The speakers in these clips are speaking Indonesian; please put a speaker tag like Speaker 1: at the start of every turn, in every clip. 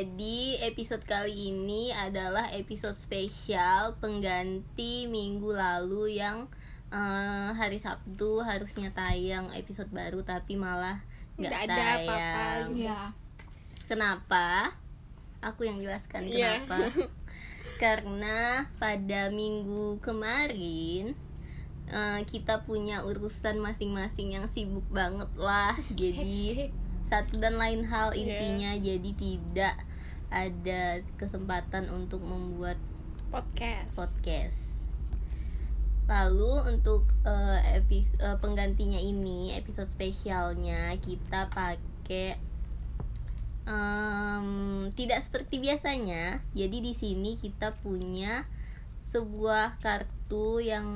Speaker 1: Jadi episode kali ini adalah episode spesial pengganti minggu lalu yang eh, hari Sabtu harusnya tayang episode baru tapi malah nggak
Speaker 2: ada
Speaker 1: tayang.
Speaker 2: apa-apa.
Speaker 3: Iya.
Speaker 1: Kenapa? Aku yang jelaskan
Speaker 2: Iya.
Speaker 1: kenapa. Karena pada minggu kemarin eh, kita punya urusan masing-masing yang sibuk banget lah. Jadi satu dan lain hal
Speaker 2: Iya.
Speaker 1: intinya jadi tidak ada kesempatan untuk membuat
Speaker 2: podcast
Speaker 1: podcast. Lalu untuk eh, epis- eh, penggantinya ini episode spesialnya kita pakai em, tidak seperti biasanya. Jadi di sini kita punya sebuah kartu yang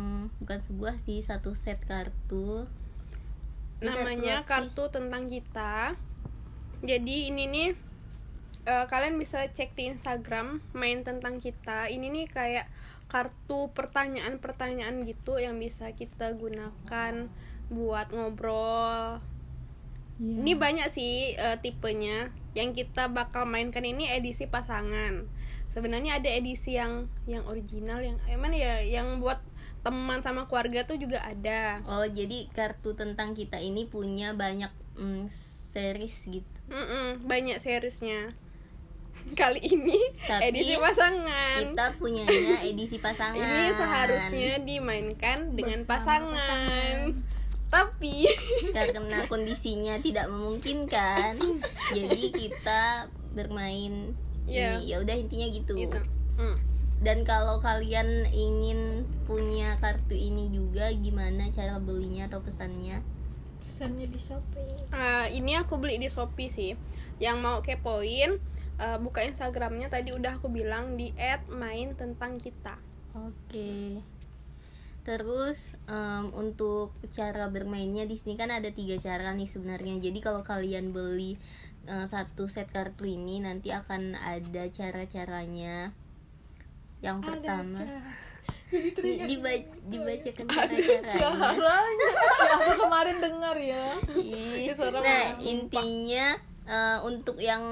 Speaker 1: bukan sebuah sih satu set kartu.
Speaker 2: Namanya
Speaker 1: kartu
Speaker 2: tentang kita jadi ini nih eh, kalian bisa cek di Instagram main tentang kita. Ini nih kayak kartu pertanyaan-pertanyaan gitu yang bisa kita gunakan buat ngobrol.
Speaker 3: Iya.
Speaker 2: ini banyak sih eh, tipenya. Yang kita bakal mainkan ini edisi pasangan. Sebenarnya ada edisi yang yang original yang emang ya yang buat teman sama keluarga tuh juga ada.
Speaker 1: Oh, jadi kartu tentang kita ini punya banyak mm, series gitu.
Speaker 2: Mm-mm, banyak seriesnya kali ini
Speaker 1: Tapi
Speaker 2: edisi pasangan
Speaker 1: Kita punyanya edisi pasangan.
Speaker 2: ini seharusnya dimainkan dengan
Speaker 3: Bersama
Speaker 2: pasangan.
Speaker 3: pasangan.
Speaker 2: tapi
Speaker 1: karena kondisinya tidak memungkinkan jadi kita bermain
Speaker 2: Iya.
Speaker 1: ini. ya udah intinya gitu
Speaker 2: gitu Mm.
Speaker 1: dan kalau kalian ingin punya kartu ini juga gimana cara belinya atau pesannya
Speaker 3: Pesannya di Shopee.
Speaker 2: Eh, ini aku beli di Shopee sih yang mau kepoin eh, buka Instagramnya tadi udah aku bilang di @main tentang kita.
Speaker 1: Oke. Terus em, untuk cara bermainnya di sini kan ada tiga cara nih sebenarnya. Jadi kalau kalian beli eh, satu set kartu ini nanti akan ada cara-caranya. Yang pertama Di- diba- dibacakan cara-caranya.
Speaker 3: Ya, aku kemarin dengar ya.
Speaker 2: Orang.
Speaker 1: Nah intinya eh, untuk yang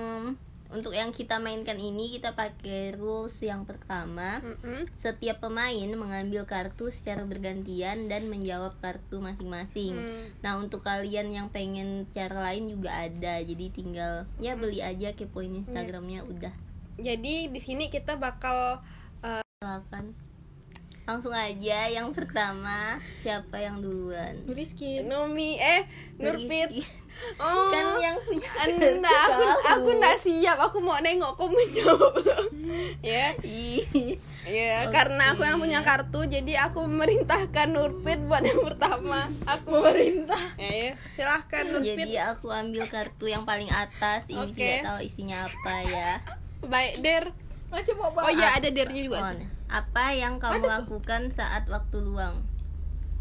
Speaker 1: untuk yang kita mainkan ini kita pakai rules yang pertama.
Speaker 2: Mm-mm.
Speaker 1: setiap pemain mengambil kartu secara bergantian dan menjawab kartu masing-masing.
Speaker 2: Hmm.
Speaker 1: nah untuk kalian yang pengen cara lain juga ada. Jadi tinggal ya beli aja kepoin instagramnya udah.
Speaker 2: Jadi di sini kita bakal
Speaker 1: silakan. Langsung aja yang pertama siapa yang duluan?
Speaker 3: Rizky.
Speaker 2: Nomi eh Nurpit.
Speaker 1: Rizky.
Speaker 2: Oh
Speaker 1: kan yang punya
Speaker 2: Anda, aku aku nggak siap. Aku mau nengok kamu jawab. ya, ya.
Speaker 1: Oke.
Speaker 2: Karena aku yang punya kartu, jadi aku memerintahkan Nurpit buat yang pertama. Aku memerintah. Ya, ya. silahkan Nurpit.
Speaker 1: Jadi aku ambil kartu yang paling atas. Ini
Speaker 2: Oke.
Speaker 1: tidak tahu isinya apa ya.
Speaker 2: Baik, Der. Oh iya, ada dernya juga.
Speaker 1: Oh,
Speaker 2: sih.
Speaker 1: apa yang kamu lakukan saat waktu luang?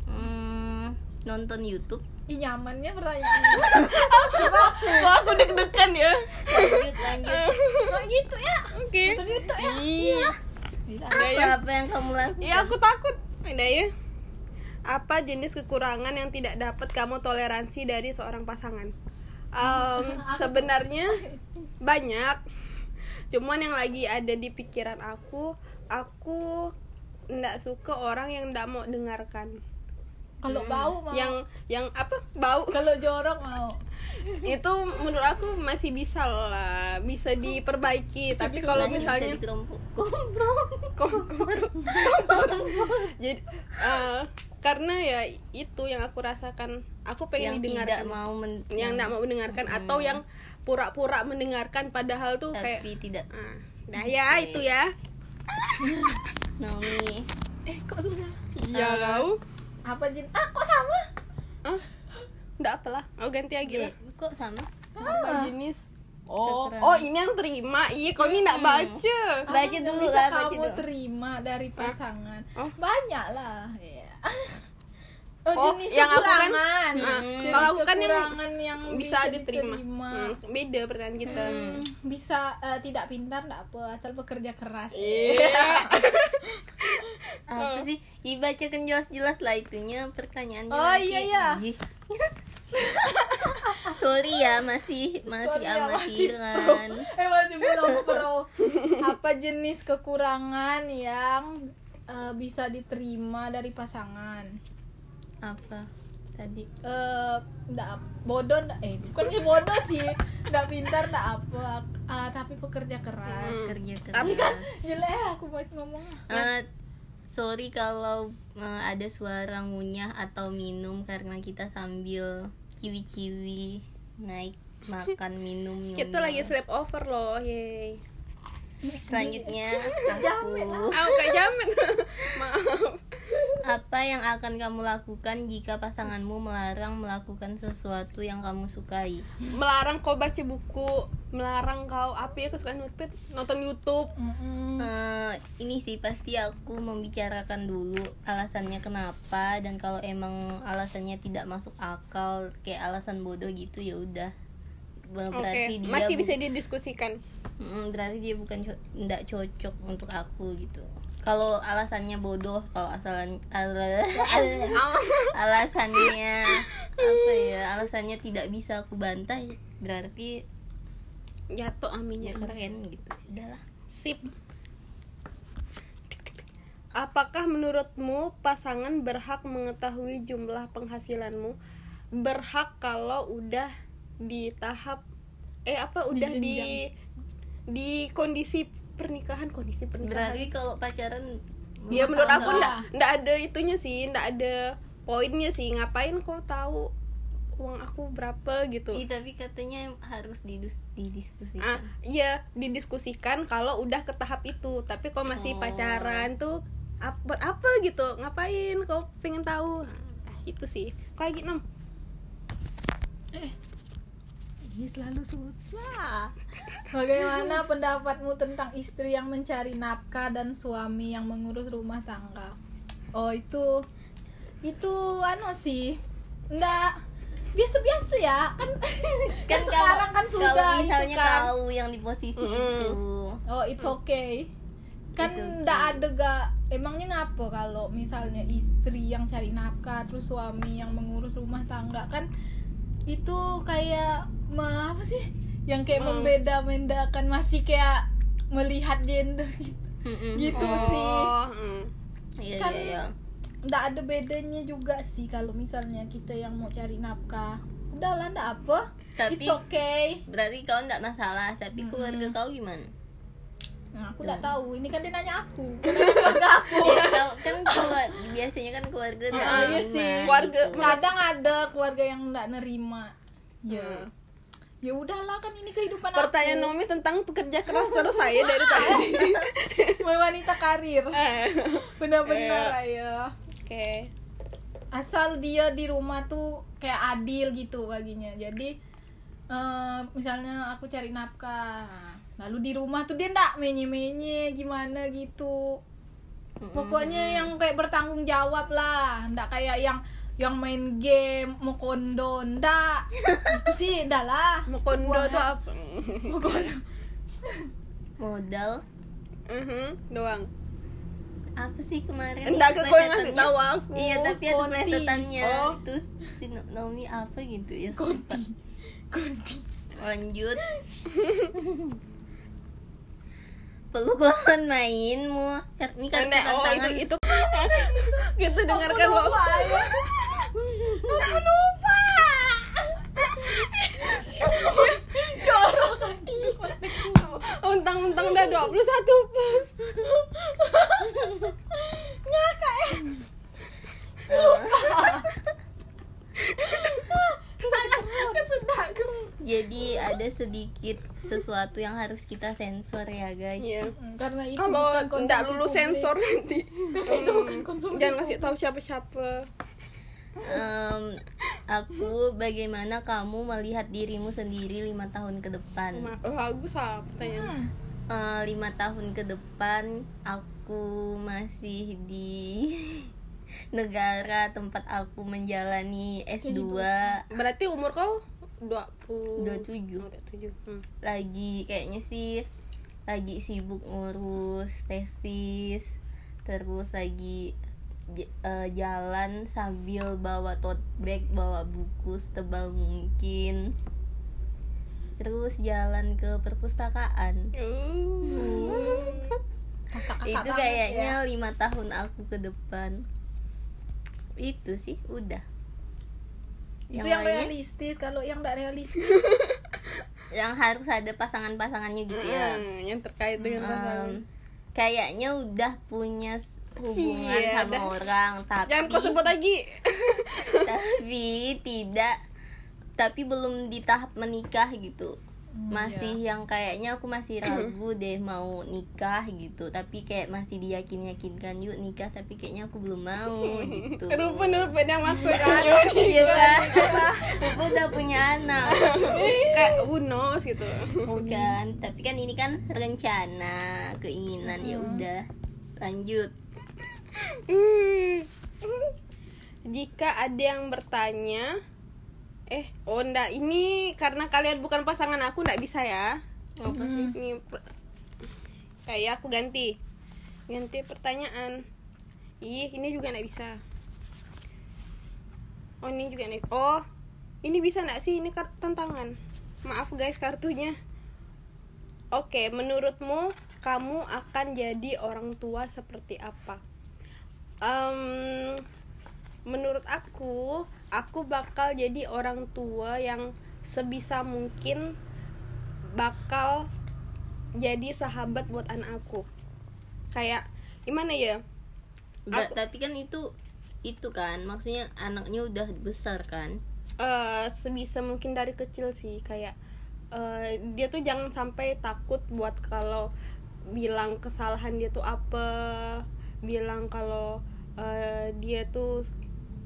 Speaker 1: Hmm, nonton YouTube.
Speaker 3: Ih, nyamannya pertanyaan.
Speaker 2: Wah, aku deg-degan ya.
Speaker 1: Lanjut, lanjut.
Speaker 3: Kok gitu ya?
Speaker 2: Oke.
Speaker 3: Nonton YouTube ya?
Speaker 2: Iya.
Speaker 3: Bisa.
Speaker 2: Udah ya.
Speaker 1: Apa, apa yang kamu lakukan?
Speaker 2: Iya, aku takut. Udah ya. Apa jenis kekurangan yang tidak dapat kamu toleransi dari seorang pasangan? Em, sebenarnya banyak. Cuman yang lagi ada di pikiran aku, aku ndak suka orang yang ndak mau dengarkan.
Speaker 3: Kalau bau mau.
Speaker 2: Yang yang apa? Bau.
Speaker 3: Kalau jorok mau.
Speaker 2: Itu menurut aku masih bisa lah, bisa diperbaiki. Tapi kalau misalnya
Speaker 1: bisa
Speaker 2: jadi eh, karena ya itu yang aku rasakan aku pengen
Speaker 1: yang
Speaker 2: didengarkan
Speaker 1: tidak mau men-
Speaker 2: yang nggak mau mendengarkan atau yang pura-pura mendengarkan padahal tuh kayak
Speaker 1: tapi tidak
Speaker 2: ah, dah ya
Speaker 1: Oke.
Speaker 2: itu ya
Speaker 1: Naomi
Speaker 3: Eh, kok susah?
Speaker 1: Ah.
Speaker 2: kau
Speaker 3: Apa jin? Ah, kok sama?
Speaker 2: ah nggak apalah oh ganti lagi lah
Speaker 1: Eh, kok sama
Speaker 2: Apa jenis oh oh ini yang terima iya kau ini nggak
Speaker 1: Hmm.
Speaker 2: baca
Speaker 1: Baca dulu
Speaker 3: bisa
Speaker 1: lah, baca
Speaker 3: kamu
Speaker 1: dulu.
Speaker 3: terima dari pasangan.
Speaker 2: Oh.
Speaker 3: Banyak lah. Iya. Oh,
Speaker 2: Oh,
Speaker 3: jenis
Speaker 2: yang aku kan-
Speaker 3: kekurangan.
Speaker 2: Nah,
Speaker 1: Hmm.
Speaker 2: kalau aku kan yang
Speaker 3: kekurangan yang
Speaker 2: bisa diterima
Speaker 3: diterima.
Speaker 2: Hmm, beda pertanyaan kita
Speaker 3: Hmm, bisa eh, tidak pintar enggak apa asal bekerja keras.
Speaker 2: iya
Speaker 1: apa sih? Dibacakan jelas-jelas lah itunya pertanyaannya
Speaker 3: Oh,
Speaker 1: nanti.
Speaker 3: iya, iya.
Speaker 1: Sorry ya masih masih
Speaker 3: Sorry ya, masih
Speaker 1: amatiran
Speaker 3: pro. eh masih belum pro. Apa jenis kekurangan yang eh, bisa diterima dari pasangan?
Speaker 1: Apa? Tadi.
Speaker 3: Eh ndak bodoh ndak eh bukan bodoh sih. Ndak pintar ndak apa. Ah, tapi pekerja keras.
Speaker 2: Hmm.
Speaker 1: kerja
Speaker 2: Tapi
Speaker 1: keras.
Speaker 3: Jelek aku buat ngomong.
Speaker 1: Eh, sorry kalau eh, ada suara ngunyah atau minum karena kita sambil ciwi-ciwi naik makan minum
Speaker 2: Kita lagi sleep over loh, yay.
Speaker 1: selanjutnya
Speaker 3: Jamet
Speaker 1: aku
Speaker 2: Ah, kayak jamet. Maaf.
Speaker 1: Apa yang akan kamu lakukan jika pasanganmu melarang melakukan sesuatu yang kamu sukai
Speaker 2: Melarang kau baca buku, melarang kau apa ya kesukaan Nurpit nonton YouTube.
Speaker 3: Mm-mm.
Speaker 1: Eh, ini sih pasti aku membicarakan dulu alasannya kenapa dan kalau emang alasannya tidak masuk akal kayak alasan bodoh gitu ya udah berarti dia
Speaker 2: masih bisa didiskusikan.
Speaker 1: Mm, berarti dia bukan co- nggak cocok untuk aku gitu kalau alasannya bodoh kalau asalan ala- alasannya apa ya alasannya tidak bisa aku bantah berarti
Speaker 2: Jatuh
Speaker 1: ya
Speaker 2: aminnya.
Speaker 1: keren gitu udahlah
Speaker 2: Sip. Apakah menurutmu pasangan berhak mengetahui jumlah penghasilanmu? Berhak kalau udah di tahap eh apa udah di
Speaker 3: jenjang.
Speaker 2: di kondisi pernikahan kondisi pernikahan.
Speaker 1: berarti kalau pacaran
Speaker 2: Ya menurut aku ndak ndak ada itunya sih, ndak ada poinnya sih. Ngapain kau tahu uang aku berapa gitu?
Speaker 1: Ih, tapi katanya harus didus didiskusikan.
Speaker 2: Ah, iya didiskusikan kalau udah ke tahap itu. Tapi kau masih
Speaker 1: Oh.
Speaker 2: pacaran tuh buat apa gitu? Ngapain kau pengen tahu? Nah, itu sih. Kau lagi nom.
Speaker 3: Ini selalu susah. Bagaimana pendapatmu tentang istri yang mencari nafkah dan suami yang mengurus rumah tangga? Oh itu, itu anu sih, enggak biasa-biasa ya kan? kan,
Speaker 1: kalau-
Speaker 3: sekarang kan sudah
Speaker 1: kalau
Speaker 3: itu
Speaker 1: misalnya
Speaker 3: kan.
Speaker 1: kau yang di posisi
Speaker 2: Mm-mm.
Speaker 1: itu.
Speaker 3: Oh it's okay. Kan
Speaker 1: It's okay.
Speaker 3: enggak ada gak Emangnya ngapa kalau misalnya istri yang cari nafkah terus suami yang mengurus rumah tangga kan itu kayak me, apa sih yang kayak
Speaker 2: Hmm.
Speaker 3: membeda-bedakan masih kayak melihat gender gitu.
Speaker 1: Mm-mm.
Speaker 3: Gitu
Speaker 1: Oh,
Speaker 3: sih.
Speaker 2: mm.
Speaker 1: Iya
Speaker 3: Kan-
Speaker 1: iya iya.
Speaker 3: Nggak ada bedanya juga sih kalau misalnya kita yang mau cari nafkah. Udahlah ndak apa.
Speaker 1: Tapi
Speaker 3: It's okay.
Speaker 1: berarti kau enggak masalah, tapi
Speaker 3: Mm-mm.
Speaker 1: keluarga kau gimana?
Speaker 3: Nah, aku
Speaker 1: Hmm.
Speaker 3: nggak tahu. Ini kan dia nanya aku. Keluarga aku.
Speaker 1: Ya, kau kan keluar- biasanya kan keluarga enggak
Speaker 2: Ah,
Speaker 3: iya sih.
Speaker 2: Keluarga-
Speaker 1: gitu.
Speaker 3: kadang ada keluarga yang nggak nerima ya
Speaker 2: Hmm.
Speaker 3: Ya udahlah kan ini kehidupan
Speaker 2: Pertanyaan
Speaker 3: aku.
Speaker 2: Nomi tentang pekerja keras terus saya dari tadi.
Speaker 3: wanita karir.
Speaker 2: Eh,
Speaker 3: benar-benar
Speaker 2: Eh.
Speaker 3: ayo.
Speaker 2: Oke.
Speaker 3: asal dia di rumah tuh kayak adil gitu baginya. Jadi eh, misalnya aku cari nafkah lalu di rumah tuh dia ndak menye-menye gimana gitu. Pokoknya yang kayak bertanggung jawab lah ndak kayak yang yang main game mau kondo ndak itu sih ndak lah
Speaker 2: Mau kondo
Speaker 3: Uangnya.
Speaker 2: tuh apa?
Speaker 1: modal
Speaker 2: Mhm, doang.
Speaker 1: apa sih kemarin
Speaker 2: Enggak ke kau yang ngasih tahu aku.
Speaker 1: Iya, tapi ada
Speaker 3: Konti.
Speaker 1: plesetannya.
Speaker 2: Oh.
Speaker 1: Terus si Naomi apa gitu ya?
Speaker 3: konti konti
Speaker 1: Lanjut. Peluk lawan mainmu. Ini kartu
Speaker 2: Nenek, oh itu itu kita dengarkan
Speaker 3: lupa ya aku lupa jorok
Speaker 2: Untang-untang udah 21 plus.
Speaker 3: ngakak ya
Speaker 1: Jadi ada sedikit sesuatu yang harus kita sensor ya guys.
Speaker 2: Iya.
Speaker 3: karena itu
Speaker 2: Kalau enggak lulus sensor nanti.
Speaker 3: Karena itu bukan konsumsi
Speaker 2: Jangan ngasih
Speaker 3: publik.
Speaker 2: tahu siapa-siapa.
Speaker 1: Em, aku bagaimana kamu melihat dirimu sendiri lima tahun ke depan?
Speaker 2: Oh, bagus ah pertanyaan.
Speaker 1: Eh, lima tahun ke depan aku masih di negara tempat aku menjalani S2
Speaker 2: Berarti umur kau 20
Speaker 1: 27
Speaker 2: Oh, 27. Hmm.
Speaker 1: lagi kayaknya sih lagi sibuk ngurus tesis terus lagi eh, jalan sambil bawa tote bag bawa buku setebal mungkin. Terus jalan ke perpustakaan.
Speaker 2: Uh.
Speaker 1: Itu kayaknya
Speaker 3: ya.
Speaker 1: lima tahun aku ke depan. Itu sih udah.
Speaker 3: Itu yang
Speaker 1: lainnya,
Speaker 3: realistis kalau yang tidak realistis.
Speaker 1: Yang harus ada pasangan-pasangannya gitu ya?
Speaker 2: Hmm, yang terkait dengan pasangan.
Speaker 1: Em, kayaknya udah punya hubungan
Speaker 2: Iya,
Speaker 1: sama
Speaker 2: dah.
Speaker 1: orang tapi
Speaker 2: Jangan kau sebut lagi.
Speaker 1: tapi tidak tapi belum di tahap menikah gitu
Speaker 3: Hmm,
Speaker 1: masih
Speaker 3: iya.
Speaker 1: yang kayaknya aku masih ragu deh mau nikah gitu tapi kayak masih diyakin yakinkan yuk nikah tapi kayaknya aku belum mau gitu
Speaker 2: Rupen-rupen yang maksudnya.
Speaker 1: iya kan aku udah punya anak
Speaker 2: Kayak who knows gitu.
Speaker 1: bukan tapi kan ini kan rencana keinginan ya udah lanjut
Speaker 2: Hmm. Jika ada yang bertanya, eh, oh enggak, ini karena kalian bukan pasangan aku enggak bisa ya.
Speaker 1: apa sih
Speaker 2: Ini kayak aku ganti. Ganti pertanyaan. Ih, ini juga enggak bisa. Oh, ini juga nih. Oh, ini bisa enggak sih? Ini kartu tantangan. Maaf guys kartunya. Oke, menurutmu kamu akan jadi orang tua seperti apa? Em, menurut aku, aku bakal jadi orang tua yang sebisa mungkin bakal jadi sahabat buat anak aku. Kayak gimana ya? Aku-
Speaker 1: tapi kan itu itu kan maksudnya anaknya udah besar kan
Speaker 2: eh sebisa mungkin dari kecil sih kayak eh, dia tuh jangan sampai takut buat kalau bilang kesalahan dia tuh apa bilang kalau eh, dia tuh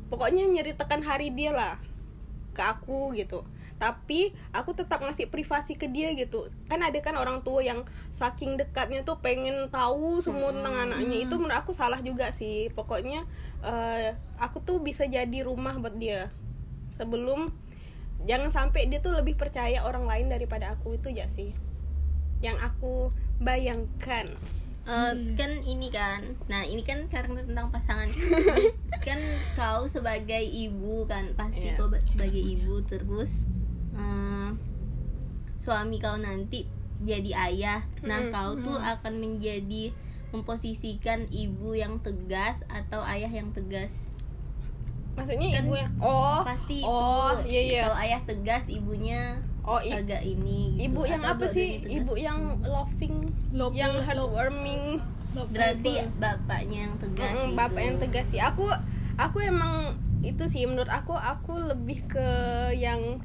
Speaker 2: pokoknya nyeritakan hari dia lah ke aku gitu. Tapi aku tetap ngasih privasi ke dia gitu. Kan ada kan orang tua yang saking dekatnya tuh pengen tahu semua tentang anaknya. Itu menurut aku salah juga sih. Pokoknya eh, aku tuh bisa jadi rumah buat dia. Sebelum jangan sampai dia tuh lebih percaya orang lain daripada aku. Itu ya sih yang aku bayangkan
Speaker 1: Eh, kan ini kan. Nah ini kan karena tentang pasangan. Kan kau sebagai ibu kan pasti
Speaker 2: Iya.
Speaker 1: kau ba- sebagai ibu terus eh, suami kau nanti jadi ayah. Nah
Speaker 2: Mm-mm.
Speaker 1: kau tuh akan menjadi memposisikan ibu yang tegas atau ayah yang tegas.
Speaker 2: Maksudnya
Speaker 1: Kan
Speaker 2: ibu yang oh
Speaker 1: pasti
Speaker 2: oh
Speaker 1: itu
Speaker 2: iya iya.
Speaker 1: Kalau ayah tegas ibunya
Speaker 2: oh i-
Speaker 1: agak ini gitu.
Speaker 2: ibu yang
Speaker 1: Atau
Speaker 2: apa sih? ibu yang loving
Speaker 3: Lovable,
Speaker 2: yang
Speaker 3: love-
Speaker 2: heartwarming
Speaker 1: berarti bapaknya yang tegas
Speaker 2: Mm-mm,
Speaker 1: gitu.
Speaker 2: bapak yang tegas sih. Aku aku emang itu sih menurut aku aku lebih ke yang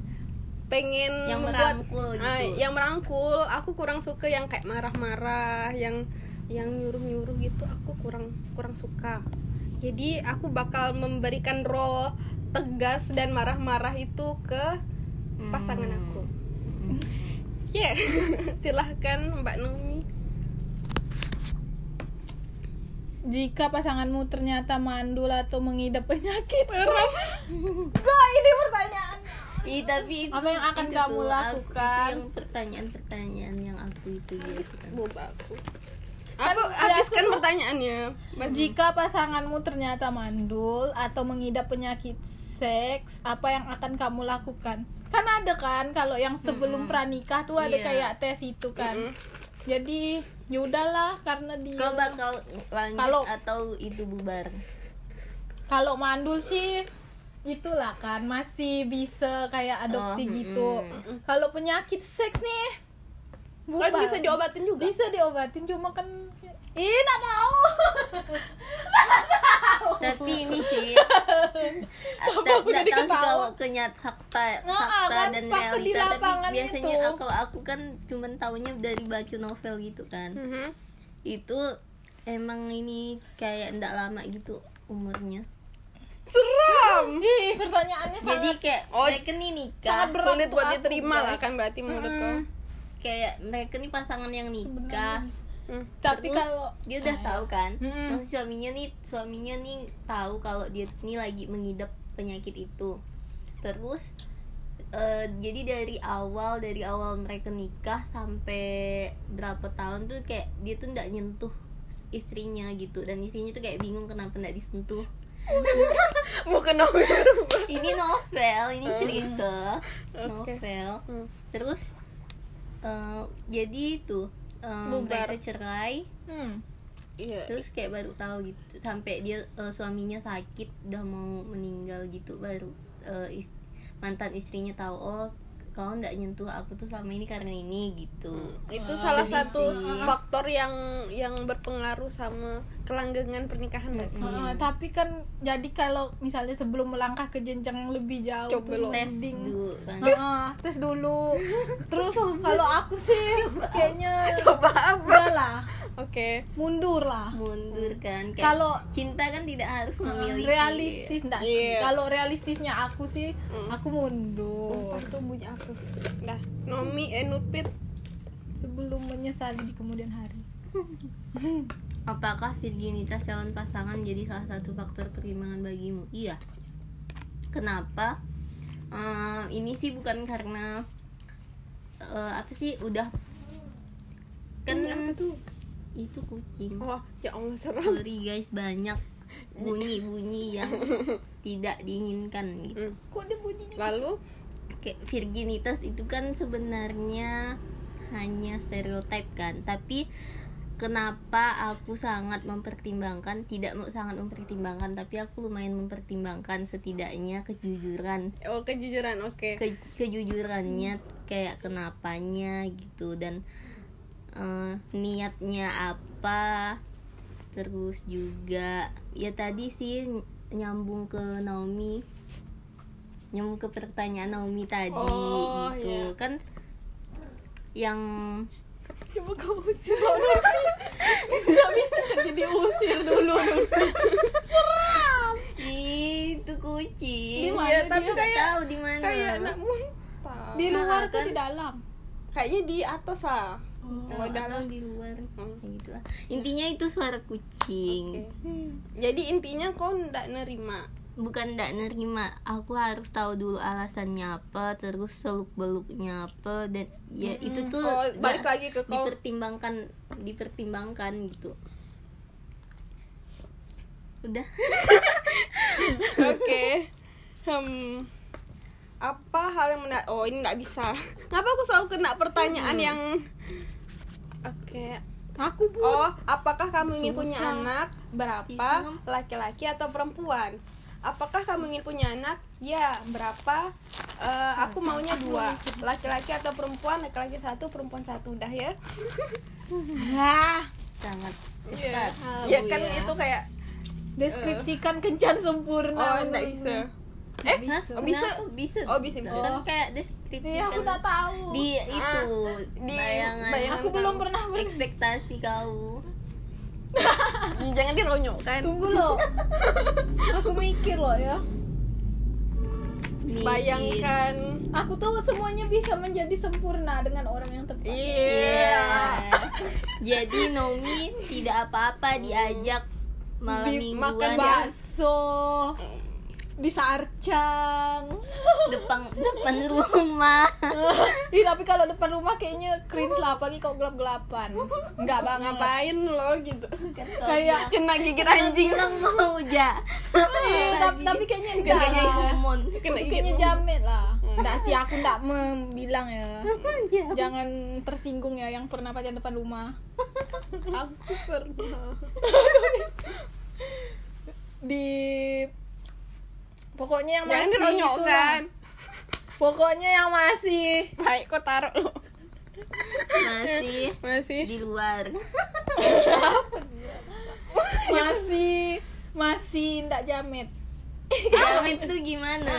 Speaker 2: pengen
Speaker 1: Yang
Speaker 2: membuat-
Speaker 1: merangkul gitu.
Speaker 2: Ah, yang merangkul. Aku kurang suka yang kayak marah-marah yang yang nyuruh-nyuruh gitu. Aku kurang kurang suka. Jadi aku bakal memberikan role tegas dan marah-marah itu ke pasangan aku
Speaker 1: Hmm.
Speaker 2: ya silahkan mbak Nomi
Speaker 3: jika pasanganmu ternyata mandul atau mengidap penyakit kok ini pertanyaan
Speaker 1: tapi itu,
Speaker 3: Apa yang akan
Speaker 1: itu
Speaker 3: kamu lakukan?
Speaker 1: Aku, itu yang pertanyaan-pertanyaan yang aku itu kan.
Speaker 2: boba aku aku
Speaker 3: biasa
Speaker 2: habiskan
Speaker 3: tuh-
Speaker 2: pertanyaannya
Speaker 3: jika pasanganmu ternyata mandul atau mengidap penyakit seks apa yang akan kamu lakukan kan ada kan kalau yang sebelum pranikah tuh ada
Speaker 1: Iya.
Speaker 3: kayak tes itu kan
Speaker 2: Mm-mm.
Speaker 3: jadi yaudahlah karena dia
Speaker 1: Kau bakal lanjut
Speaker 3: Kalau-
Speaker 1: atau itu bubar?
Speaker 3: kalau mandul sih itulah kan masih bisa kayak adopsi
Speaker 1: Oh,
Speaker 3: gitu
Speaker 1: mm-mm.
Speaker 3: kalau penyakit seks nih
Speaker 2: Kan
Speaker 3: bubar.
Speaker 2: bisa diobatin juga
Speaker 3: bisa diobatin cuma kan ih nggak tahu
Speaker 1: Tapi ini sih tak
Speaker 3: aku
Speaker 1: tak tahu
Speaker 3: ketawa?
Speaker 1: kalau kenyataan fakta
Speaker 3: Nah,
Speaker 1: fakta
Speaker 3: kan
Speaker 1: dan
Speaker 3: fakta
Speaker 1: realita tapi biasanya
Speaker 3: itu.
Speaker 1: kalau aku kan cuman taunya dari baca novel gitu kan.
Speaker 2: Mhm.
Speaker 1: Itu emang ini kayak ndak lama gitu umurnya.
Speaker 2: seram
Speaker 3: ih pertanyaannya
Speaker 1: Jadi
Speaker 3: sangat
Speaker 1: kayak
Speaker 2: Oh,
Speaker 1: mereka nih nikah
Speaker 3: sangat berat
Speaker 2: sulit buat
Speaker 3: aku,
Speaker 2: diterima lah
Speaker 3: guys.
Speaker 2: kan berarti menurut kau
Speaker 3: Mm-mm.
Speaker 1: Kayak mereka nih pasangan yang nikah.
Speaker 2: Hmm.
Speaker 3: tapi kalau
Speaker 1: dia udah
Speaker 3: Ah,
Speaker 1: tahu kan?
Speaker 3: Mm-mm.
Speaker 1: maksud suaminya nih suaminya nih tahu kalau dia nih lagi mengidap penyakit itu. Terus eh, jadi dari awal dari awal mereka nikah sampai berapa tahun tuh kayak dia tuh nggak nyentuh istrinya gitu. Dan istrinya tuh kayak bingung kenapa nggak disentuh.
Speaker 2: Bukan novel.
Speaker 1: Ini novel ini
Speaker 2: Oh.
Speaker 1: cerita novel.
Speaker 2: Hmm.
Speaker 1: terus eh, jadi itu
Speaker 2: Bubar.
Speaker 1: mereka cerai
Speaker 3: hmm.
Speaker 2: iya
Speaker 1: terus kayak baru tahu gitu sampai dia eh, suaminya sakit udah mau meninggal gitu baru eh, is- mantan istrinya tahu oh kau nggak nyentuh aku tuh selama ini karena ini gitu
Speaker 2: itu
Speaker 3: Ah,
Speaker 2: salah satu
Speaker 1: sih.
Speaker 2: faktor yang yang berpengaruh sama kelanggengan pernikahan nggak sih?
Speaker 1: Mm-mm.
Speaker 3: Ah, tapi kan jadi kalau misalnya sebelum melangkah ke jenjang yang lebih jauh
Speaker 2: Coba
Speaker 3: tuh
Speaker 2: lo.
Speaker 1: tes dulu
Speaker 3: Ah, tes dulu. Terus kalau aku sih kayaknya
Speaker 2: coba apa?
Speaker 3: udahlah.
Speaker 2: Oke.
Speaker 3: Mundur lah.
Speaker 1: Mundur kan kayak
Speaker 3: kalau
Speaker 1: cinta kan tidak harus memiliki.
Speaker 3: realistis enggak sih
Speaker 2: Iya.
Speaker 3: kalau realistisnya aku sih
Speaker 2: Hmm.
Speaker 3: aku mundur.
Speaker 2: Sumpah tuh bunyi aku. Dah Nomi eh Nupit
Speaker 3: sebelum menyesali di kemudian hari
Speaker 1: Apakah virginitas calon pasangan jadi salah satu faktor pertimbangan bagimu? Iya. Kenapa? Eh, ini sih bukan karena eh, apa sih udah kan
Speaker 2: Ini apa tuh
Speaker 1: itu kucing.
Speaker 2: oh ya Allah serem
Speaker 1: Sorry guys banyak bunyi-bunyi yang tidak diinginkan gitu.
Speaker 2: Hmm.
Speaker 3: kok dia bunyinya
Speaker 2: lalu
Speaker 1: Kayak virginitas itu kan sebenarnya hanya stereotip kan, tapi kenapa aku sangat mempertimbangkan tidak sangat mempertimbangkan tapi aku lumayan mempertimbangkan setidaknya kejujuran.
Speaker 2: Oh kejujuran oke.
Speaker 1: Ke, kejujurannya kayak kenapanya gitu dan eh, niatnya apa terus juga ya tadi sih ny- nyambung ke Naomi nyambung ke pertanyaan Naomi tadi
Speaker 2: Oh,
Speaker 1: gitu.
Speaker 2: iya.
Speaker 1: kan yang
Speaker 2: coba kau usir. Nggak bisa. Jadi usir dulu.
Speaker 1: Itu kucing.
Speaker 2: Iya, tapi kayak
Speaker 1: tahu di mana.
Speaker 2: kayak anak muntah.
Speaker 3: Di luar
Speaker 1: kan-
Speaker 3: di dalam.
Speaker 2: Kayaknya di atas ah.
Speaker 1: Oh,
Speaker 2: Oh,
Speaker 1: atau
Speaker 2: dalam.
Speaker 1: di luar.
Speaker 2: Hmm.
Speaker 1: Gitu lah. intinya itu suara kucing.
Speaker 2: Oke. jadi intinya kau ndak nerima
Speaker 1: bukan ndak nerima. Aku harus tahu dulu alasannya apa terus seluk beluknya apa dan ya itu tuh
Speaker 2: oh balik lagi ke kau.
Speaker 1: dipertimbangkan dipertimbangkan gitu. Udah.
Speaker 2: Oke. Hmm apa hal yang menarik oh ini nggak bisa. Ngapa aku selalu kena pertanyaan
Speaker 1: Hmm.
Speaker 2: yang oke.
Speaker 3: Aku bu.
Speaker 2: Oh apakah kamu ingin punya anak berapa laki-laki atau perempuan apakah kamu ingin punya anak? Ya berapa? Eh, aku maunya dua. laki-laki atau perempuan? Laki-laki satu perempuan satu. Udah ya?
Speaker 3: Nah,
Speaker 1: sangat
Speaker 2: Iya.
Speaker 1: cepat.
Speaker 2: Ya
Speaker 3: Tahu
Speaker 2: kan
Speaker 3: ya.
Speaker 2: itu kayak
Speaker 3: deskripsikan kencan sempurna.
Speaker 2: Oh enggak bisa.
Speaker 3: Eh bisa.
Speaker 2: Oh, bisa?
Speaker 1: Nah, bisa.
Speaker 2: Oh, bisa, bisa.
Speaker 1: kan
Speaker 3: Oh.
Speaker 1: kayak deskripsi
Speaker 3: iya aku tak tahu.
Speaker 1: di itu
Speaker 2: di
Speaker 1: bayangan,
Speaker 2: bayangan
Speaker 3: aku belum pernah ber
Speaker 1: ekspektasi kau
Speaker 2: jangan dironyokkan
Speaker 3: tunggu loh. Aku mikir loh ya.
Speaker 1: Nih,
Speaker 2: bayangkan
Speaker 3: aku tahu semuanya bisa menjadi sempurna dengan orang yang tepat.
Speaker 2: Iya.
Speaker 1: Iya. Jadi Nomi tidak apa-apa diajak malam
Speaker 3: Di-
Speaker 1: mingguan
Speaker 3: makan bakso. Di Sarcang
Speaker 1: depan depan rumah.
Speaker 3: Ih, tapi kalau depan rumah kayaknya cringe lah apalagi kok gelap-gelapan enggak banget
Speaker 2: ngapain lo gitu
Speaker 1: Kan
Speaker 3: Kayak-
Speaker 2: kena gigit
Speaker 1: bilang-
Speaker 2: anjing
Speaker 1: bilang mau ja.
Speaker 3: Iya, tapi, tapi kayaknya enggak
Speaker 2: Kayaknya
Speaker 3: lah.
Speaker 1: Hormon.
Speaker 2: kena gigit
Speaker 3: kayaknya jamet lah
Speaker 2: Hmm.
Speaker 3: enggak sih aku enggak membilang ya
Speaker 1: Ja.
Speaker 3: jangan tersinggung ya yang pernah pacaran depan rumah
Speaker 2: aku pernah
Speaker 3: di pokoknya yang
Speaker 2: jangan
Speaker 3: masih
Speaker 2: dironyokkan
Speaker 3: itulah. pokoknya yang masih
Speaker 2: baik kok taruh lo
Speaker 1: Masih
Speaker 2: masih
Speaker 1: di luar.
Speaker 3: masih masih enggak jamet
Speaker 1: Jamet tuh gimana?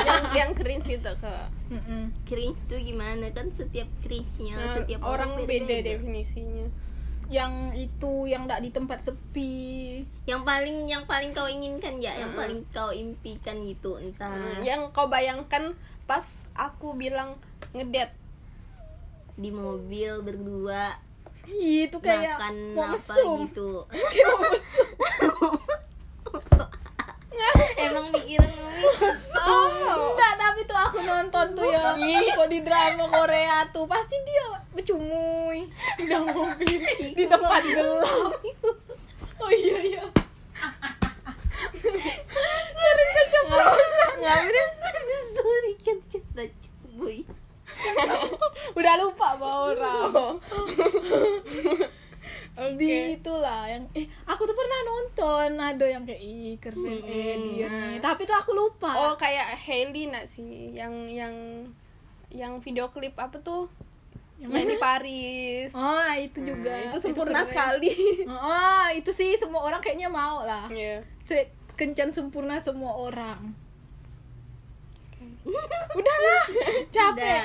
Speaker 2: yang yang cringe gitu ke
Speaker 3: Mm-mm.
Speaker 1: Cringe tuh gimana? Kan setiap cringe-nya
Speaker 2: Nah,
Speaker 1: setiap
Speaker 2: orang beda
Speaker 1: beda-beda.
Speaker 2: definisinya
Speaker 3: yang itu yang enggak di tempat sepi.
Speaker 1: Yang paling yang paling kau inginkan ya, yang
Speaker 2: Mm-mm.
Speaker 1: paling kau impikan gitu entah.
Speaker 2: Hmm, yang kau bayangkan pas aku bilang ngedet.
Speaker 1: Di mobil berdua.
Speaker 3: Itu kayak
Speaker 1: makan
Speaker 3: mau
Speaker 1: apa
Speaker 3: mesum
Speaker 1: gitu.
Speaker 3: Kayak mau mesum.
Speaker 1: Emang pikiran mami
Speaker 3: Oh, enggak, tapi tuh aku nonton tuh ya. Kok di drama Korea tuh Pasti dia bercumuy Di dalam mobil Di tempat gelap. Oh iya iya.
Speaker 2: Nggak bener
Speaker 1: sorry kan kata boy
Speaker 3: udah lupa Maura
Speaker 2: oke
Speaker 3: di itulah yang eh aku tuh pernah nonton. Ada yang kayak ih keren. Eh
Speaker 1: Hmm.
Speaker 3: nih tapi tuh aku lupa.
Speaker 2: Oh kayak Hailey nak sih? Yang yang yang video klip apa tuh?
Speaker 3: Yang
Speaker 2: yang di Paris.
Speaker 3: Oh itu juga.
Speaker 2: Nah, itu sempurna
Speaker 3: keren.
Speaker 2: sekali.
Speaker 3: Oh itu sih semua orang kayaknya mau lah.
Speaker 2: Iya.
Speaker 3: Se- kencan sempurna semua orang. Udahlah capek.
Speaker 1: Udah.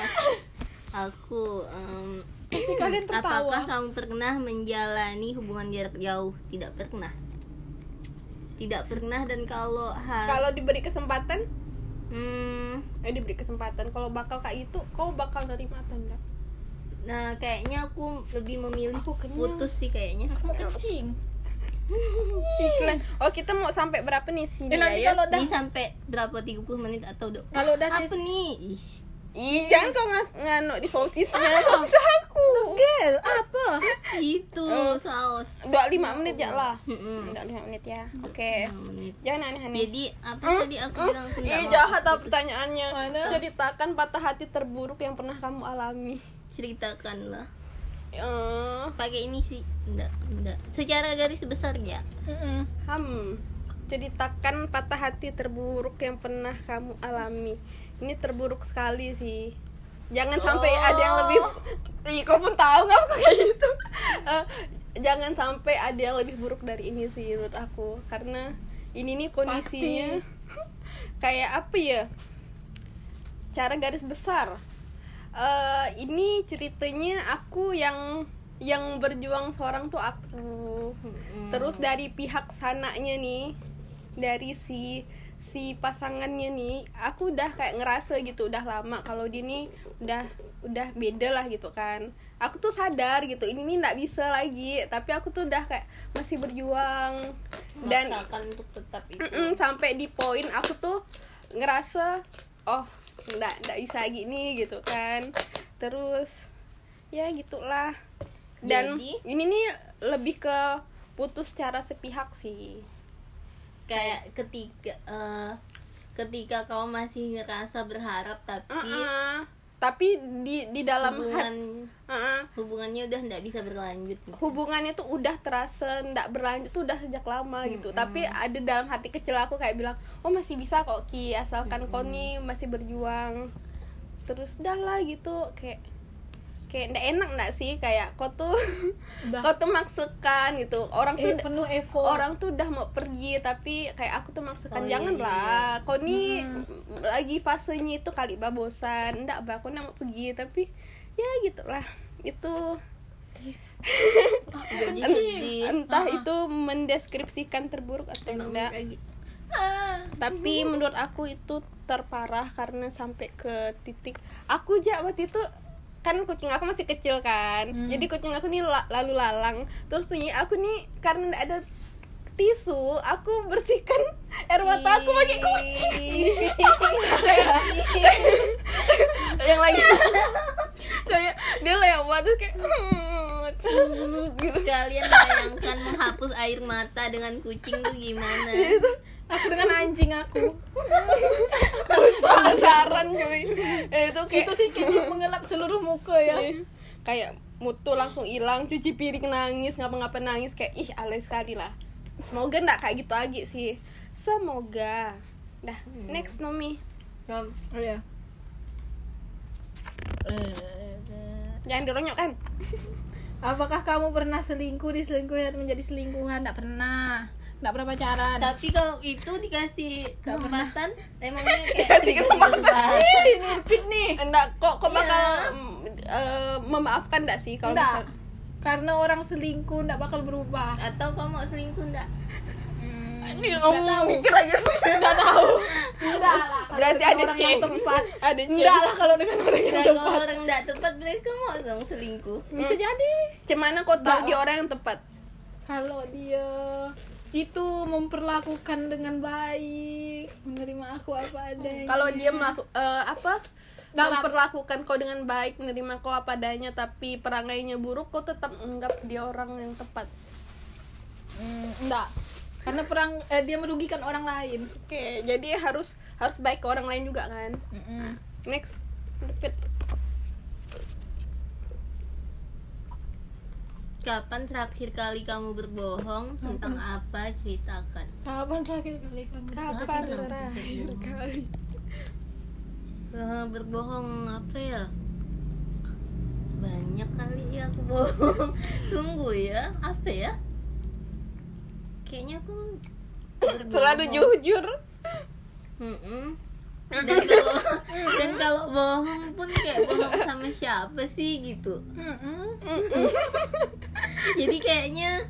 Speaker 1: aku em,
Speaker 3: pasti kalian tertawa.
Speaker 1: apakah kamu pernah menjalani hubungan jarak jauh? Tidak pernah tidak pernah dan kalau har
Speaker 2: kalau diberi kesempatan?
Speaker 1: Hmm,
Speaker 2: eh diberi kesempatan. Kalau bakal kayak itu kau bakal nerima atau enggak?
Speaker 1: Nah kayaknya aku lebih memilih
Speaker 2: Aku kenyang.
Speaker 1: putus sih kayaknya.
Speaker 3: Mau kencing.
Speaker 2: Iklan. Oh kita mau sampai berapa nih sih
Speaker 3: eh, nanti kalau udah
Speaker 1: ini sampai berapa 30 menit atau do
Speaker 3: kalau udah
Speaker 1: apa nih? Ih,
Speaker 2: Ih, jangan kau ngas ngano di sosisnya sosis aku.
Speaker 3: Gel, apa?
Speaker 1: Itu
Speaker 2: Oh.
Speaker 1: saus.
Speaker 2: dua lima menit ya lah. Dua lima menit ya. Oke.
Speaker 1: menit.
Speaker 2: jangan aneh-aneh.
Speaker 1: Jadi apa
Speaker 2: Hmm?
Speaker 1: tadi aku
Speaker 2: Hmm?
Speaker 1: bilang? Aku
Speaker 2: Ih, jahat apa pertanyaannya.
Speaker 3: Mana?
Speaker 2: ceritakan patah hati terburuk yang pernah kamu alami.
Speaker 1: Ceritakan lah.
Speaker 2: Eh,
Speaker 1: pakai ini sih. Enggak enggak secara garis besar ya
Speaker 3: Mm-mm.
Speaker 2: hmm ceritakan patah hati terburuk yang pernah kamu alami ini terburuk sekali sih. Jangan sampai
Speaker 3: Oh.
Speaker 2: ada yang lebih Ih, kau pun tahu nggak aku kayak gitu. Eh, jangan sampai ada yang lebih buruk dari ini sih menurut aku. Karena ini nih kondisinya kayak apa ya? Cara garis besar. Eh, ini ceritanya aku yang yang berjuang seorang tuh aku. Terus dari pihak sananya nih dari si si pasangannya nih aku udah kayak ngerasa gitu udah lama kalau dia nih udah udah beda lah gitu kan. Aku tuh sadar gitu ini nih nggak bisa lagi tapi aku tuh udah kayak masih berjuang. Dan
Speaker 1: Maksakan untuk tetap itu.
Speaker 2: Sampai di poin aku tuh ngerasa oh nggak nggak bisa gini gitu kan. Terus ya gitulah. Dan
Speaker 1: Jadi?
Speaker 2: ini nih lebih ke putus secara sepihak sih
Speaker 1: kayak ketika eh, ketika kau masih ngerasa berharap tapi
Speaker 2: Uh-uh. tapi di di dalam
Speaker 1: hubungan
Speaker 2: hat- uh-uh.
Speaker 1: hubungannya udah nggak bisa berlanjut gitu.
Speaker 2: hubungannya tuh udah terasa ndak berlanjut tuh udah sejak lama gitu
Speaker 1: Mm-mm.
Speaker 2: tapi ada dalam hati kecil aku kayak bilang oh masih bisa kok ki asalkan kau
Speaker 1: Mm-mm.
Speaker 2: nih masih berjuang terus dah lah gitu kayak kayak ndak enak ndak sih? Kayak kau tuh
Speaker 3: Udah.
Speaker 2: kau tuh maksakan gitu. Orang tuh
Speaker 3: eh, penuh effort.
Speaker 2: orang tuh udah mau pergi tapi kayak aku tuh maksakan
Speaker 1: Oh, iya,
Speaker 2: jangan
Speaker 1: iya,
Speaker 2: lah kau nih
Speaker 3: Hmm.
Speaker 2: lagi fasenya itu kali bah bosan ndak bah aku ndak mau pergi tapi ya gitulah. Itu
Speaker 1: sedih
Speaker 2: entah
Speaker 3: Ah.
Speaker 2: itu mendeskripsikan terburuk atau
Speaker 1: Emang
Speaker 2: enggak.
Speaker 1: gitu.
Speaker 2: Tapi menurut aku itu terparah karena sampai ke titik aku aja waktu itu kan kucing aku masih kecil kan.
Speaker 3: Hmm.
Speaker 2: jadi kucing aku nih la- lalu lalang. Terus nih aku nih karena ada tisu aku bersihkan air mata aku pakai kucing. Yang lagi kayak dia lewat terus kayak gitu
Speaker 1: kalian bayangkan menghapus air mata dengan kucing tuh gimana
Speaker 3: aku dengan anjing aku.
Speaker 2: Penasaran cuy. Eh, itu kayak
Speaker 3: itu sih kayaknya mengelap seluruh muka ya.
Speaker 2: Kayak mutu langsung hilang cuci piring nangis ngapa-ngapa nangis kayak ih alay sekali lah. Semoga nggak kayak gitu lagi sih. Semoga. Dah
Speaker 1: Hmm.
Speaker 2: next Nomi.
Speaker 3: Oh ya
Speaker 2: jangan dironyok kan?
Speaker 3: Apakah kamu pernah selingkuh diselingkuhi atau menjadi selingkuhan? Nggak pernah nggak pernah pacaran.
Speaker 1: Tapi kalau itu dikasih kesempatan emangnya kayak
Speaker 2: Dikasih kesempatan.
Speaker 3: Ih, nyelpit nih.
Speaker 2: Enggak kok kok bakal
Speaker 1: Iya.
Speaker 2: mm, eh, memaafkan nggak sih kalau misal
Speaker 3: karena orang selingkuh nggak bakal berubah.
Speaker 1: Atau kau mau selingkuh enggak
Speaker 2: Dia ngomong mikir lagi.
Speaker 3: Nggak tahu. Nggak lah kalau
Speaker 2: berarti ada
Speaker 3: orang yang tepat.
Speaker 2: Ada
Speaker 3: nggak lah kalau dengan orang yang
Speaker 1: kalau
Speaker 3: tepat.
Speaker 1: orang enggak tepat berarti kau mau dong selingkuh?
Speaker 3: Bisa jadi.
Speaker 2: Cemana kau tahu dia orang yang tepat?
Speaker 3: Kalau dia itu memperlakukan dengan baik menerima aku apa adanya
Speaker 2: kalau dia melakukan apa
Speaker 3: Nggak, nggak.
Speaker 2: memperlakukan kau dengan baik menerima kau apa adanya tapi perangainya buruk kau tetap anggap dia orang yang tepat
Speaker 3: Hmm, enggak. Karena perang eh, dia merugikan orang lain.
Speaker 2: Oke, jadi harus harus baik ke orang lain juga kan.
Speaker 3: Mm-mm.
Speaker 2: Next. Repeat.
Speaker 1: Kapan terakhir kali kamu berbohong tentang apa? Ceritakan.
Speaker 3: Kapan terakhir kali kamu?
Speaker 2: Kapan
Speaker 1: Kapan
Speaker 2: terakhir kali?
Speaker 1: Eh, berbohong apa ya? Banyak kali ya aku bohong. Tunggu ya, apa ya? Kayaknya aku
Speaker 2: Terlalu jujur.
Speaker 1: Mm-mm. Dan kalau dan kalau bohong pun kayak bohong sama siapa sih gitu. Jadi kayaknya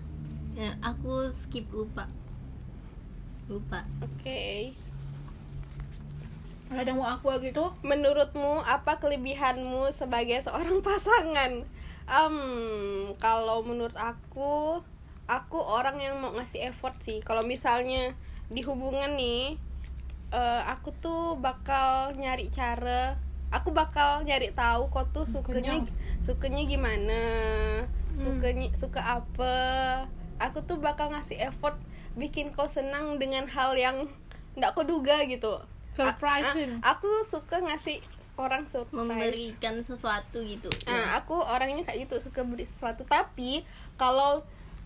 Speaker 1: ya, aku skip lupa. Lupa.
Speaker 2: Oke.
Speaker 3: Ada mau aku gitu?
Speaker 2: Menurutmu apa kelebihanmu sebagai seorang pasangan? Em, kalau menurut aku, aku orang yang mau ngasih effort sih. Kalau misalnya di hubungan nih, eh, aku tuh bakal nyari cara, aku bakal nyari tahu kau tuh sukanya sukanya gimana, sukanya suka apa. Aku tuh bakal ngasih effort bikin kau senang dengan hal yang nggak kau duga gitu.
Speaker 3: Surprising.
Speaker 2: A- a- aku suka ngasih orang surprise.
Speaker 1: Memberikan sesuatu gitu.
Speaker 2: Nah, aku orangnya kayak gitu suka beri sesuatu. Tapi kalau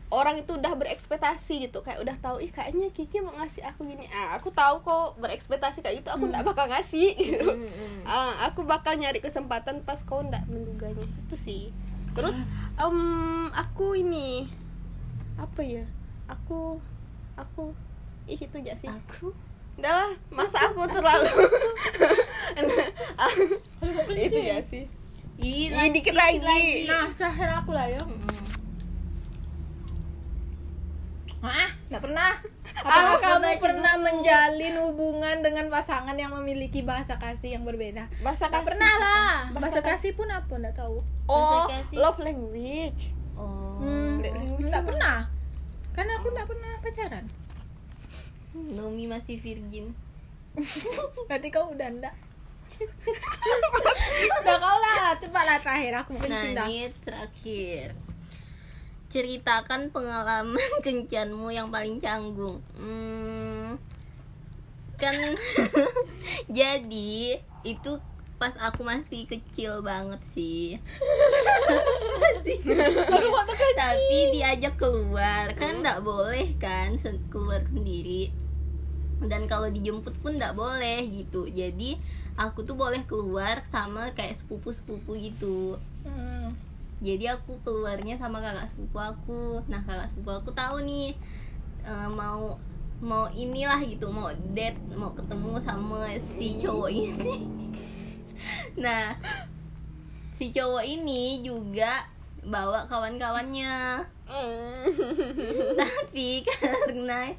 Speaker 2: orang itu udah berekspektasi gitu, kayak udah tahu ih kayaknya Kiki mau ngasih aku gini. Ah, aku tahu kok berekspektasi kayak gitu, aku nggak bakal ngasih. Gitu.
Speaker 1: Mm-mm.
Speaker 2: Ah, aku bakal nyari kesempatan pas kau nggak menduganya. Itu sih. Terus em, aku ini apa ya? Aku aku ih itu aja sih.
Speaker 1: Aku
Speaker 2: Udah lah, masa aku terlalu itu ya sih.
Speaker 1: Ih,
Speaker 2: Ih, dikit lagi.
Speaker 3: Nah, terakhir aku lah ya.
Speaker 1: Mm-mm.
Speaker 3: Ah, nggak pernah.
Speaker 2: Ah,
Speaker 3: Apakah kamu pernah
Speaker 1: dulu.
Speaker 3: menjalin hubungan dengan pasangan yang memiliki bahasa kasih yang berbeda?
Speaker 2: Bahasa kasih.
Speaker 3: pernah lah.
Speaker 2: Bahasa
Speaker 3: Bahasa kasih pun apa? Nggak tahu.
Speaker 2: Oh, love language.
Speaker 1: Oh.
Speaker 3: Hmm, nggak
Speaker 2: apa?
Speaker 3: pernah. Karena aku nggak pernah pacaran.
Speaker 1: Nomi masih virgin.
Speaker 3: Berarti kau udah enggak. Udah kau lah, cepatlah terakhir aku mau
Speaker 1: Nah, ini terakhir. Ceritakan pengalaman kencanmu yang paling canggung. Hmm, kan jadi itu pas aku masih kecil banget sih. masih
Speaker 3: kecil.
Speaker 1: tapi diajak keluar kan nggak boleh kan keluar sendiri dan kalau dijemput pun nggak boleh gitu jadi aku tuh boleh keluar sama kayak sepupu sepupu gitu
Speaker 3: Hmm.
Speaker 1: Jadi aku keluarnya sama kakak sepupu aku. Nah kakak sepupu aku tahu nih eh, mau mau inilah gitu mau date mau ketemu sama si cowok ini. Nah si cowok ini juga bawa kawan-kawannya. Tapi karena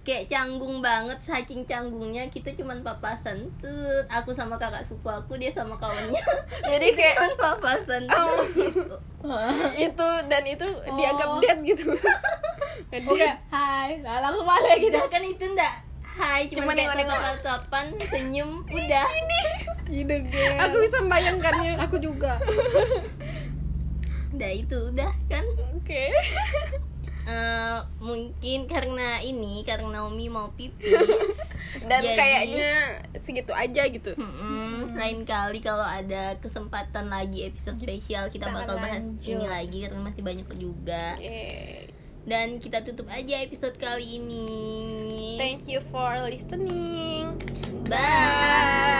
Speaker 1: kayak canggung banget saking canggungnya kita cuman papasan tuh aku sama kakak sepupu aku dia sama kawannya
Speaker 2: Jadi kayak
Speaker 1: cuman papasan
Speaker 2: Oh.
Speaker 1: gitu.
Speaker 2: itu dan itu dianggap
Speaker 3: Oh.
Speaker 2: dead gitu.
Speaker 3: Oke, hai. Lah langsung balik gitu.
Speaker 1: kan itu ndak hai
Speaker 2: Cuma
Speaker 1: cuma kayak
Speaker 2: nengok-nengok.
Speaker 1: tatap-tatapan senyum udah
Speaker 3: game.
Speaker 2: Aku bisa membayangkannya.
Speaker 3: aku juga.
Speaker 1: udah itu udah kan
Speaker 2: Oke.
Speaker 1: Eh, mungkin karena ini karena Naomi mau pipis
Speaker 2: Dan
Speaker 1: Jadi-
Speaker 2: kayaknya segitu aja gitu.
Speaker 1: Mm-mm, lain kali kalau ada kesempatan lagi episode spesial kita
Speaker 3: Kita
Speaker 1: bakal bahas
Speaker 3: lanjut.
Speaker 1: ini lagi karena masih banyak juga
Speaker 2: Oke.
Speaker 1: dan kita tutup aja episode kali ini
Speaker 2: Thank you for listening.
Speaker 1: bye